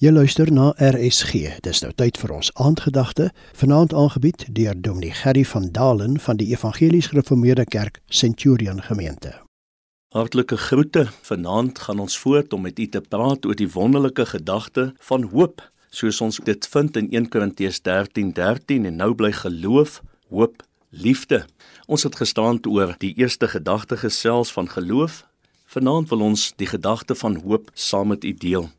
Jy luister na RSG. Dis nou tyd vir ons aandgedagte, vanaand aangebied deur Dominee Gerry van Dalen van die Evangelies Gereformeerde Kerk Centurion Gemeente. Hartlike groete. Vanaand gaan ons voort om met u te praat oor die wonderlike gedagte van hoop, soos ons dit vind in 1 Korintiërs 13:13 13, en nou bly geloof, hoop, liefde. Ons het gestaan oor die eerste gedagte gesels van geloof. Vanaand wil ons die gedagte van hoop saam met u deel.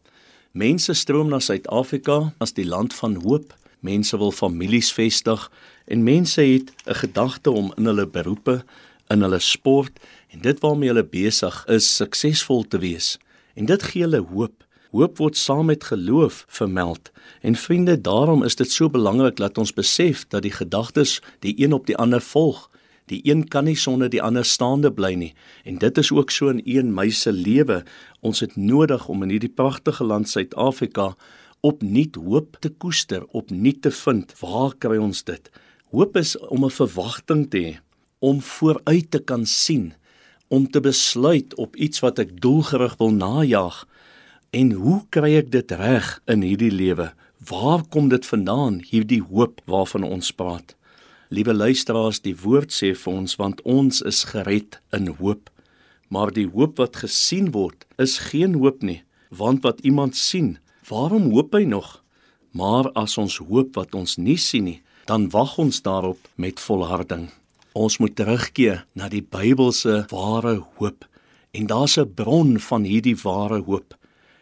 Mense stroom na Suid-Afrika as die land van hoop. Mense wil families vestig en mense het 'n gedagte om in hulle beroepe, in hulle sport en dit waarmee hulle besig is, suksesvol te wees. En dit gee hulle hoop. Hoop word saam met geloof vermeld. En vriende, daarom is dit so belangrik dat ons besef dat die gedagtes die een op die ander volg. Die een kan nie sonder die ander staande bly nie. En dit is ook so in een meisie se lewe. Ons het nodig om in hierdie pragtige land Suid-Afrika opnuut hoop te koester, opnuut te vind. Waar kry ons dit? Hoop is om 'n verwagting te hê, om vooruit te kan sien, om te besluit op iets wat ek doelgerig wil najag. En hoe kry ek dit reg in hierdie lewe? Waar kom dit vandaan, hierdie hoop waarvan ons praat? Liewe luisteraars, die woord sê vir ons want ons is gered in hoop. Maar die hoop wat gesien word, is geen hoop nie, want wat iemand sien, waarom hoop hy nog? Maar as ons hoop wat ons nie sien nie, dan wag ons daarop met volharding. Ons moet terugkeer na die Bybelse ware hoop. En daar's 'n bron van hierdie ware hoop.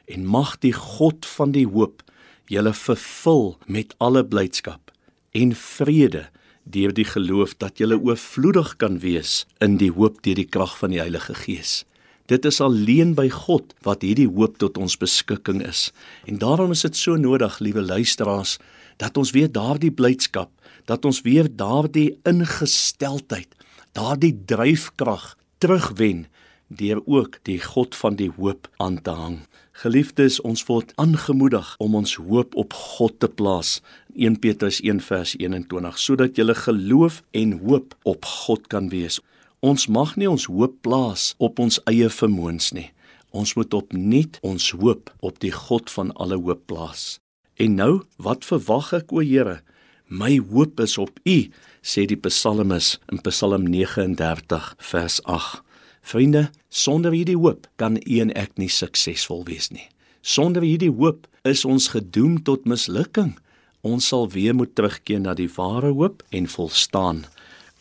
En mag die God van die hoop julle vervul met alle blydskap en vrede deur die geloof dat jy oorvloedig kan wees in die hoop deur die krag van die Heilige Gees. Dit is alleen by God wat hierdie hoop tot ons beskikking is. En daarom is dit so nodig, liewe luisteraars, dat ons weer daardie blydskap, dat ons weer daardie ingesteldheid, daardie dryfkrag terugwen deur ook die God van die hoop aan te hang. Geliefdes, ons word aangemoedig om ons hoop op God te plaas. 1 Petrus 1 vers 21 sodat jy geloof en hoop op God kan wees. Ons mag nie ons hoop plaas op ons eie vermoëns nie. Ons moet opnuut ons hoop op die God van alle hoop plaas. En nou, wat verwag ek o Here? My hoop is op U, sê die psalmis in Psalm 39 vers 8. Vriende, sonder hierdie hoop kan u en ek nie suksesvol wees nie. Sonder hierdie hoop is ons gedoem tot mislukking. Ons sal weer moet terugkeer na die ware hoop en volstaan.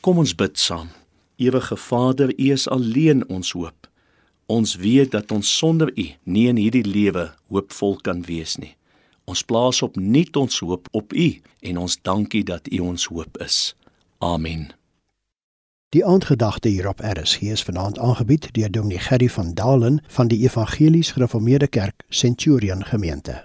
Kom ons bid saam. Ewige Vader, U is alleen ons hoop. Ons weet dat ons sonder U nie in hierdie lewe hoopvol kan wees nie. Ons plaas op nuut ons hoop op U en ons dankie dat U ons hoop is. Amen. Die aandgedagte hier op RSG is vanaand aangebied deur Dominee Gerry van Dalen van die Evangelies Gereformeerde Kerk Centurion Gemeente.